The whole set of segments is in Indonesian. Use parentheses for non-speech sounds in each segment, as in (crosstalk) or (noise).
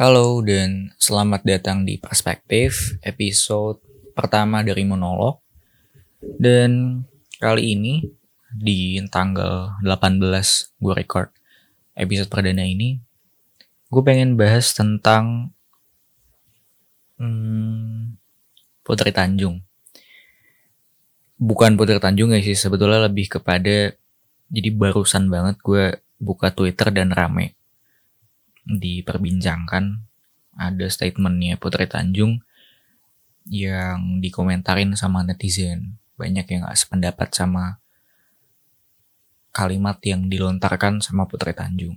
Halo dan selamat datang di Perspektif, episode pertama dari monolog. Dan kali ini di tanggal 18 gue record episode perdana ini, gue pengen bahas tentang hmm, Putri Tanjung. Bukan Putri Tanjung ya sih, sebetulnya lebih kepada jadi barusan banget gue buka Twitter dan rame diperbincangkan ada statementnya Putri Tanjung yang dikomentarin sama netizen banyak yang gak sependapat sama kalimat yang dilontarkan sama Putri Tanjung.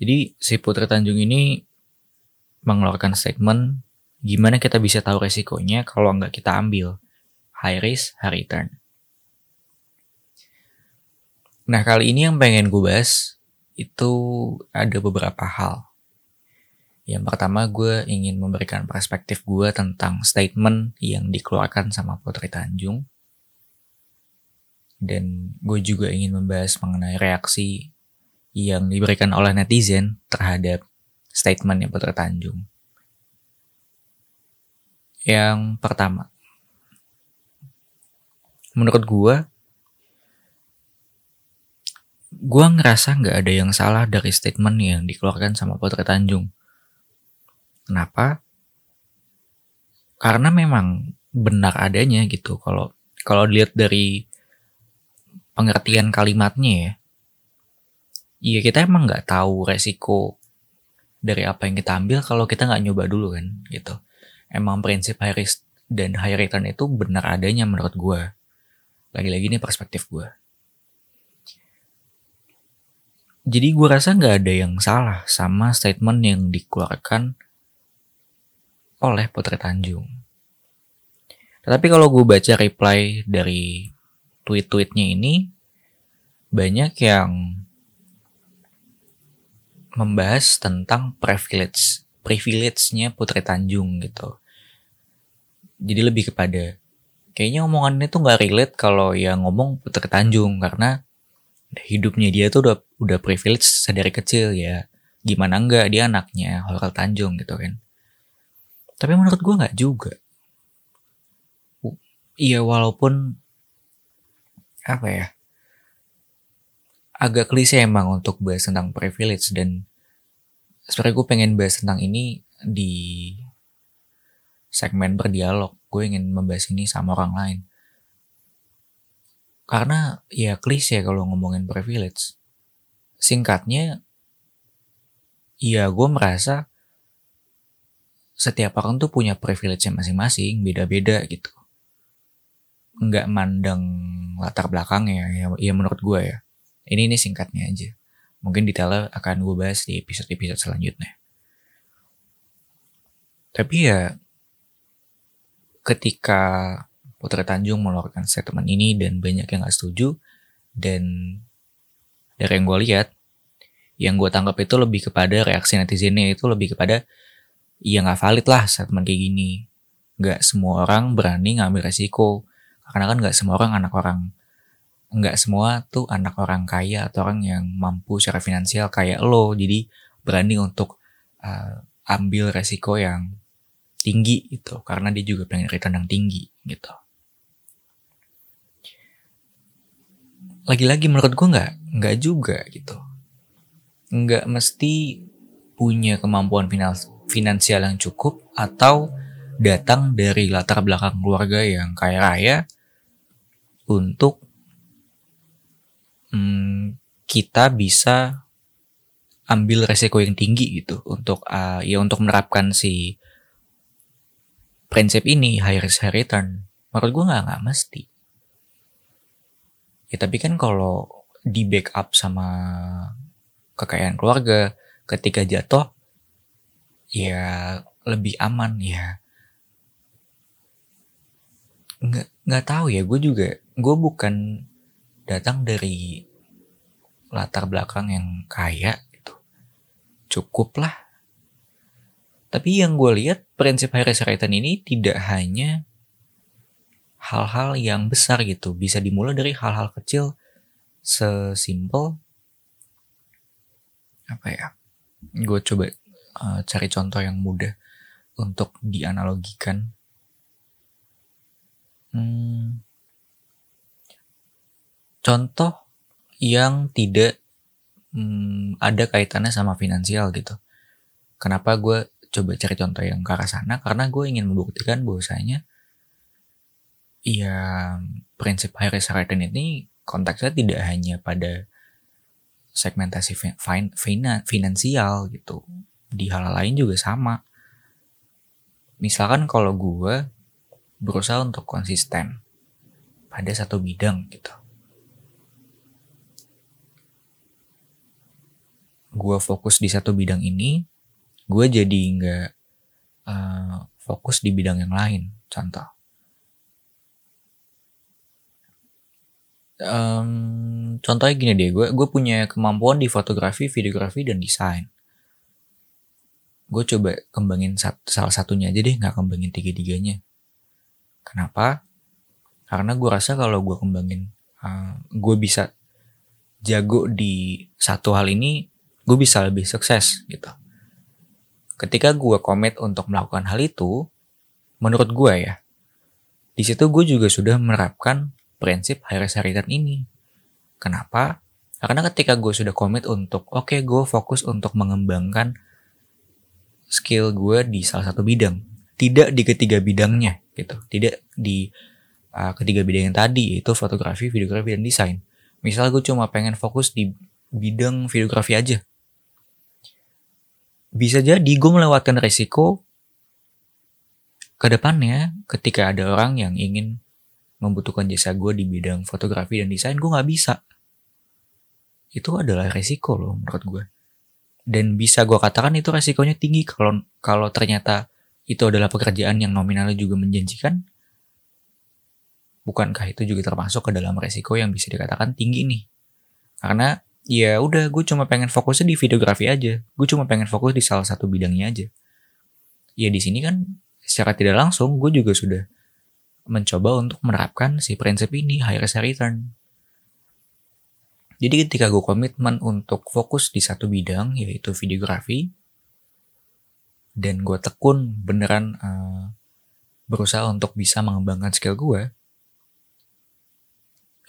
Jadi si Putri Tanjung ini mengeluarkan statement gimana kita bisa tahu resikonya kalau nggak kita ambil high risk, high return. Nah kali ini yang pengen gue bahas itu ada beberapa hal. Yang pertama gue ingin memberikan perspektif gue tentang statement yang dikeluarkan sama Putri Tanjung. Dan gue juga ingin membahas mengenai reaksi yang diberikan oleh netizen terhadap statement yang Putri Tanjung. Yang pertama, menurut gue gue ngerasa nggak ada yang salah dari statement yang dikeluarkan sama Putri Tanjung. Kenapa? Karena memang benar adanya gitu. Kalau kalau dilihat dari pengertian kalimatnya ya, iya kita emang nggak tahu resiko dari apa yang kita ambil kalau kita nggak nyoba dulu kan gitu. Emang prinsip high risk dan high return itu benar adanya menurut gue. Lagi-lagi ini perspektif gue. Jadi gue rasa nggak ada yang salah sama statement yang dikeluarkan oleh Putri Tanjung. Tetapi kalau gue baca reply dari tweet-tweetnya ini, banyak yang membahas tentang privilege, privilege-nya Putri Tanjung gitu. Jadi lebih kepada, kayaknya omongannya tuh nggak relate kalau yang ngomong Putri Tanjung, karena hidupnya dia tuh udah udah privilege sedari kecil ya. Gimana enggak dia anaknya Holkal Tanjung gitu kan. Tapi menurut gue nggak juga. Iya walaupun apa ya agak klise emang untuk bahas tentang privilege dan sebenarnya gue pengen bahas tentang ini di segmen berdialog. Gue ingin membahas ini sama orang lain karena ya klise kalau ngomongin privilege. Singkatnya, ya gue merasa setiap orang tuh punya privilege masing-masing, beda-beda gitu. Nggak mandang latar belakangnya, ya, ya menurut gue ya. Ini ini singkatnya aja. Mungkin detailnya akan gue bahas di episode-episode selanjutnya. Tapi ya, ketika Putri Tanjung mengeluarkan statement ini dan banyak yang gak setuju. Dan dari yang gue lihat, yang gue tangkap itu lebih kepada reaksi netizennya itu lebih kepada ya gak valid lah statement kayak gini. Gak semua orang berani ngambil resiko. Karena kan gak semua orang anak orang. Gak semua tuh anak orang kaya atau orang yang mampu secara finansial kayak lo. Jadi berani untuk uh, ambil resiko yang tinggi gitu. Karena dia juga pengen return yang tinggi gitu. Lagi-lagi menurut gue nggak nggak juga gitu. Nggak mesti punya kemampuan finansial yang cukup atau datang dari latar belakang keluarga yang kaya raya untuk hmm, kita bisa ambil resiko yang tinggi gitu untuk uh, ya untuk menerapkan si prinsip ini high risk high return menurut gue nggak nggak mesti Ya tapi kan kalau di backup sama kekayaan keluarga ketika jatuh ya lebih aman ya. Nggak nggak tahu ya gue juga gue bukan datang dari latar belakang yang kaya gitu. Cukup lah. Tapi yang gue lihat prinsip Harris Return ini tidak hanya hal-hal yang besar gitu. Bisa dimulai dari hal-hal kecil sesimpel apa ya? Gue coba uh, cari contoh yang mudah untuk dianalogikan. Hmm, contoh yang tidak hmm, ada kaitannya sama finansial gitu. Kenapa gue coba cari contoh yang ke arah sana? Karena gue ingin membuktikan bahwasanya ya prinsip high return ini konteksnya tidak hanya pada segmentasi fin finansial gitu. Di hal lain juga sama. Misalkan kalau gue berusaha untuk konsisten pada satu bidang gitu. Gue fokus di satu bidang ini, gue jadi nggak uh, fokus di bidang yang lain. Contoh, um, contohnya gini deh, gue gue punya kemampuan di fotografi, videografi dan desain. Gue coba kembangin satu, salah satunya aja deh, nggak kembangin tiga-tiganya. Kenapa? Karena gue rasa kalau gue kembangin, uh, gue bisa jago di satu hal ini, gue bisa lebih sukses gitu. Ketika gue komit untuk melakukan hal itu, menurut gue ya, di situ gue juga sudah menerapkan prinsip high risk return ini. Kenapa? Karena ketika gue sudah komit untuk, oke okay, gue fokus untuk mengembangkan skill gue di salah satu bidang. Tidak di ketiga bidangnya gitu. Tidak di uh, ketiga bidang yang tadi, yaitu fotografi, videografi, dan desain. Misal gue cuma pengen fokus di bidang videografi aja. Bisa jadi gue melewatkan resiko ke depannya ketika ada orang yang ingin membutuhkan jasa gue di bidang fotografi dan desain, gue nggak bisa. Itu adalah resiko loh menurut gue. Dan bisa gue katakan itu resikonya tinggi kalau kalau ternyata itu adalah pekerjaan yang nominalnya juga menjanjikan. Bukankah itu juga termasuk ke dalam resiko yang bisa dikatakan tinggi nih? Karena ya udah gue cuma pengen fokusnya di videografi aja. Gue cuma pengen fokus di salah satu bidangnya aja. Ya di sini kan secara tidak langsung gue juga sudah mencoba untuk menerapkan si prinsip ini, high risk return. Jadi ketika gue komitmen untuk fokus di satu bidang, yaitu videografi, dan gue tekun beneran uh, berusaha untuk bisa mengembangkan skill gue,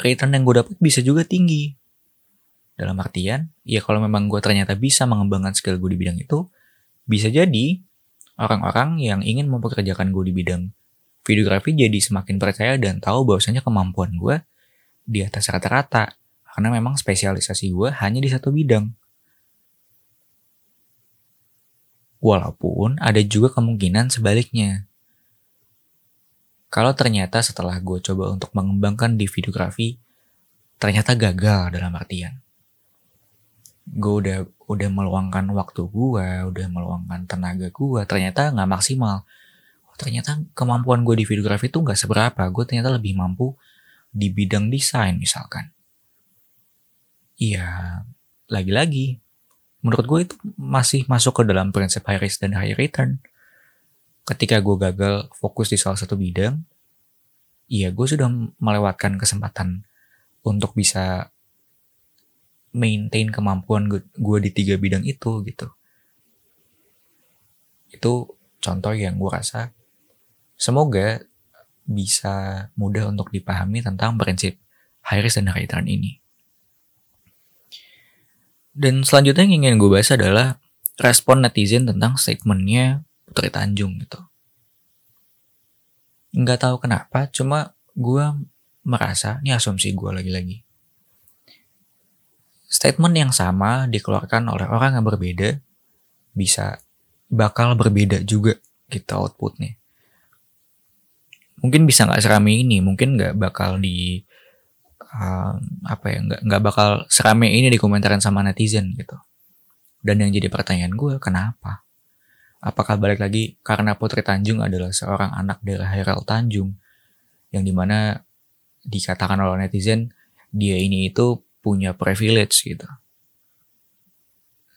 return yang gue dapat bisa juga tinggi. Dalam artian, ya kalau memang gue ternyata bisa mengembangkan skill gue di bidang itu, bisa jadi orang-orang yang ingin mempekerjakan gue di bidang videografi jadi semakin percaya dan tahu bahwasanya kemampuan gue di atas rata-rata karena memang spesialisasi gue hanya di satu bidang. Walaupun ada juga kemungkinan sebaliknya. Kalau ternyata setelah gue coba untuk mengembangkan di videografi, ternyata gagal dalam artian. Gue udah udah meluangkan waktu gue, udah meluangkan tenaga gue, ternyata nggak maksimal ternyata kemampuan gue di videografi itu nggak seberapa. Gue ternyata lebih mampu di bidang desain misalkan. Iya, lagi-lagi, menurut gue itu masih masuk ke dalam prinsip high risk dan high return. Ketika gue gagal fokus di salah satu bidang, iya gue sudah melewatkan kesempatan untuk bisa maintain kemampuan gue, di tiga bidang itu gitu. Itu contoh yang gue rasa Semoga bisa mudah untuk dipahami tentang prinsip high risk dan high return ini. Dan selanjutnya yang ingin gue bahas adalah respon netizen tentang statementnya Putri Tanjung gitu. Nggak tahu kenapa, cuma gue merasa, ini asumsi gue lagi-lagi. Statement yang sama dikeluarkan oleh orang yang berbeda, bisa bakal berbeda juga kita gitu outputnya mungkin bisa nggak serame ini mungkin nggak bakal di uh, apa ya nggak nggak bakal serame ini di komentaran sama netizen gitu. Dan yang jadi pertanyaan gue kenapa? Apakah balik lagi karena Putri Tanjung adalah seorang anak dari Hairil Tanjung yang di mana dikatakan oleh netizen dia ini itu punya privilege gitu.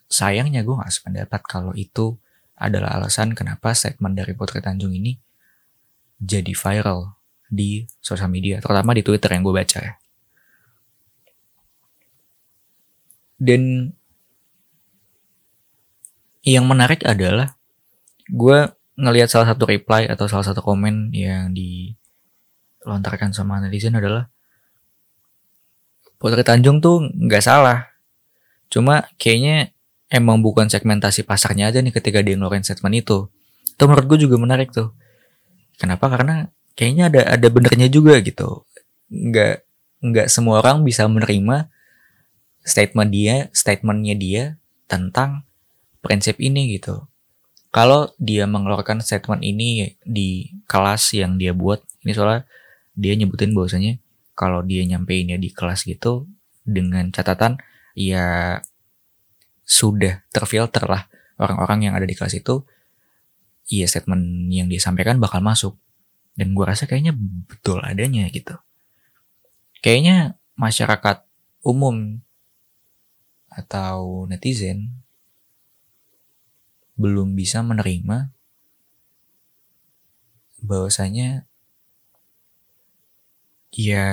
Sayangnya gue gak sependapat kalau itu adalah alasan kenapa statement dari Putri Tanjung ini jadi viral di sosial media, terutama di Twitter yang gue baca ya. Dan yang menarik adalah gue ngelihat salah satu reply atau salah satu komen yang dilontarkan sama netizen adalah Putri Tanjung tuh nggak salah. Cuma kayaknya emang bukan segmentasi pasarnya aja nih ketika dia ngeluarin statement itu. Itu menurut gue juga menarik tuh. Kenapa? Karena kayaknya ada ada benernya juga gitu. Nggak nggak semua orang bisa menerima statement dia, statementnya dia tentang prinsip ini gitu kalau dia mengeluarkan statement ini di kelas yang dia buat ini soalnya dia nyebutin bahwasanya kalau dia nyampeinnya di kelas gitu dengan catatan ya sudah terfilter lah orang-orang yang ada di kelas itu iya statement yang dia sampaikan bakal masuk. Dan gue rasa kayaknya betul adanya gitu. Kayaknya masyarakat umum atau netizen belum bisa menerima bahwasanya ya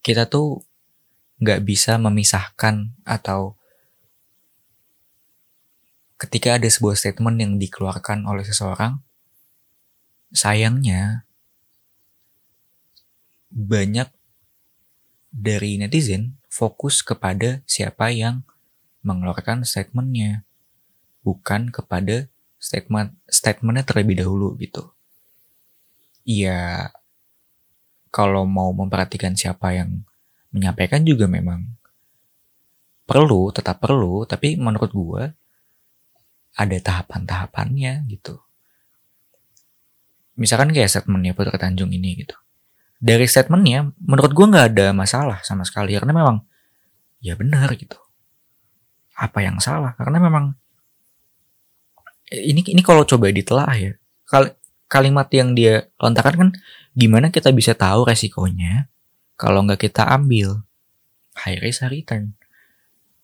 kita tuh nggak bisa memisahkan atau ketika ada sebuah statement yang dikeluarkan oleh seseorang sayangnya banyak dari netizen fokus kepada siapa yang mengeluarkan statementnya bukan kepada statement statementnya terlebih dahulu gitu. Iya, kalau mau memperhatikan siapa yang menyampaikan juga memang perlu, tetap perlu, tapi menurut gue ada tahapan-tahapannya gitu. Misalkan kayak statementnya Putri Tanjung ini gitu. Dari statementnya, menurut gue nggak ada masalah sama sekali karena memang ya benar gitu. Apa yang salah? Karena memang ini ini kalau coba ditelaah ya kal kalimat yang dia lontarkan kan gimana kita bisa tahu resikonya kalau nggak kita ambil high risk high return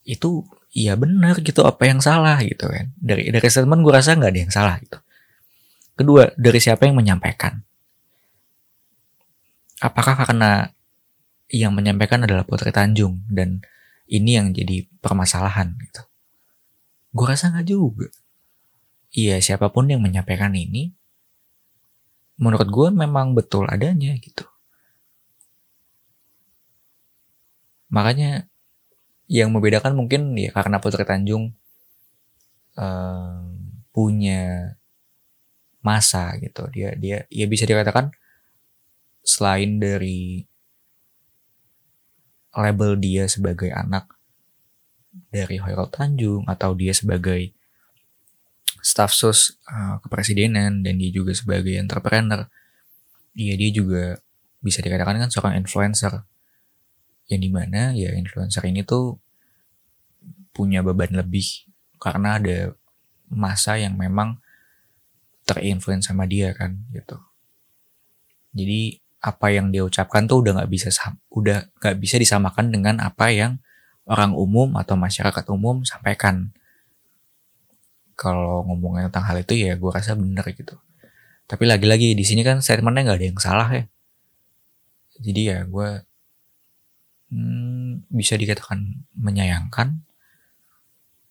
itu iya benar gitu apa yang salah? gitu kan. Dari dari statement gue rasa nggak ada yang salah gitu. Kedua dari siapa yang menyampaikan? Apakah karena yang menyampaikan adalah Putri Tanjung dan ini yang jadi permasalahan gitu? Gue rasa nggak juga. Iya siapa pun yang menyampaikan ini, menurut gue memang betul adanya gitu. Makanya yang membedakan mungkin ya karena Putri Tanjung um, punya masa gitu. Dia dia ya bisa dikatakan selain dari label dia sebagai anak dari Hoirul Tanjung atau dia sebagai staff sus uh, kepresidenan dan dia juga sebagai entrepreneur iya dia juga bisa dikatakan kan seorang influencer yang di mana ya influencer ini tuh punya beban lebih karena ada masa yang memang terinfluence sama dia kan gitu. Jadi apa yang dia ucapkan tuh udah nggak bisa udah nggak bisa disamakan dengan apa yang orang umum atau masyarakat umum sampaikan. Kalau ngomongin tentang hal itu ya gue rasa bener gitu. Tapi lagi-lagi di sini kan statementnya nggak ada yang salah ya. Jadi ya gue hmm, bisa dikatakan menyayangkan.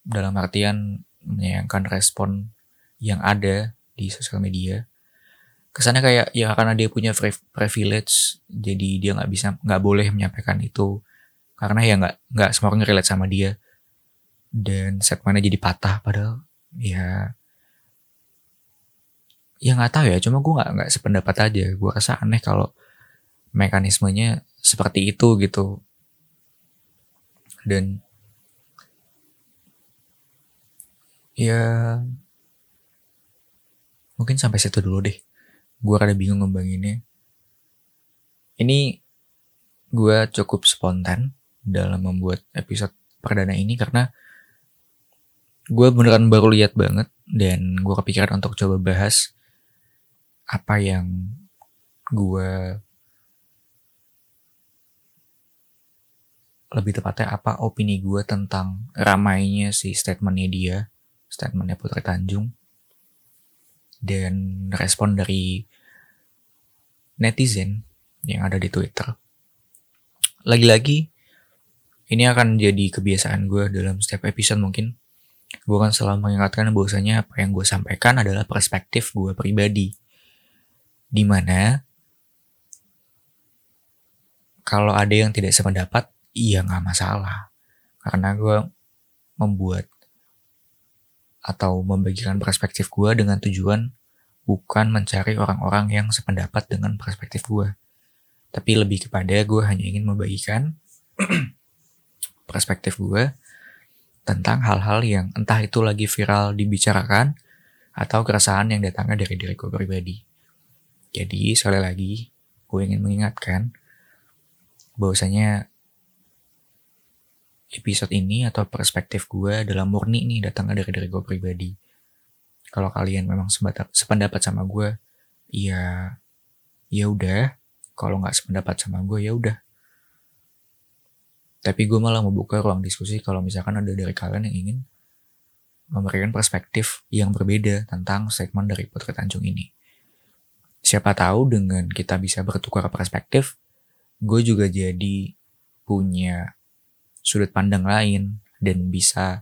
Dalam artian menyayangkan respon yang ada di sosial media. Kesannya kayak ya karena dia punya privilege jadi dia nggak bisa nggak boleh menyampaikan itu. Karena ya nggak nggak semua orang relate sama dia. Dan segmennya jadi patah padahal ya ya nggak tahu ya. Cuma gue nggak nggak sependapat aja. Gue rasa aneh kalau mekanismenya seperti itu gitu. Dan ya mungkin sampai situ dulu deh. Gue rada bingung ngembanginnya. Ini gue cukup spontan dalam membuat episode perdana ini karena gue beneran baru lihat banget dan gue kepikiran untuk coba bahas apa yang gue lebih tepatnya apa opini gue tentang ramainya si statementnya dia statementnya Putri Tanjung dan respon dari netizen yang ada di Twitter lagi-lagi ini akan jadi kebiasaan gue dalam setiap episode mungkin gue kan selalu mengingatkan bahwasanya apa yang gue sampaikan adalah perspektif gue pribadi. Di mana kalau ada yang tidak sependapat, iya nggak masalah. Karena gue membuat atau membagikan perspektif gue dengan tujuan bukan mencari orang-orang yang sependapat dengan perspektif gue. Tapi lebih kepada gue hanya ingin membagikan (clears throat) perspektif gue tentang hal-hal yang entah itu lagi viral dibicarakan atau keresahan yang datangnya dari diriku pribadi. Jadi sekali lagi gue ingin mengingatkan bahwasanya episode ini atau perspektif gue adalah murni nih datangnya dari diri gue pribadi. Kalau kalian memang sependapat sama gue, ya ya udah. Kalau nggak sependapat sama gue, ya udah. Tapi gue malah membuka ruang diskusi kalau misalkan ada dari kalian yang ingin memberikan perspektif yang berbeda tentang segmen dari Putri Tanjung ini. Siapa tahu dengan kita bisa bertukar perspektif, gue juga jadi punya sudut pandang lain dan bisa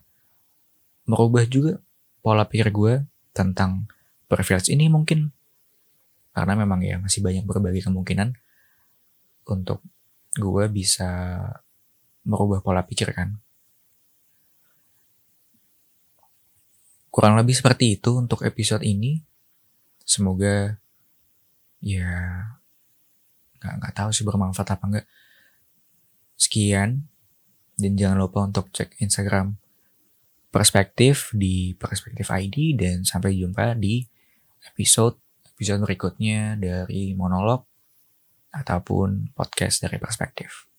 merubah juga pola pikir gue tentang privilege ini mungkin karena memang ya masih banyak berbagai kemungkinan untuk gue bisa merubah pola pikir kan. Kurang lebih seperti itu untuk episode ini. Semoga ya nggak nggak tahu sih bermanfaat apa enggak. Sekian dan jangan lupa untuk cek Instagram perspektif di perspektif ID dan sampai jumpa di episode episode berikutnya dari monolog ataupun podcast dari perspektif.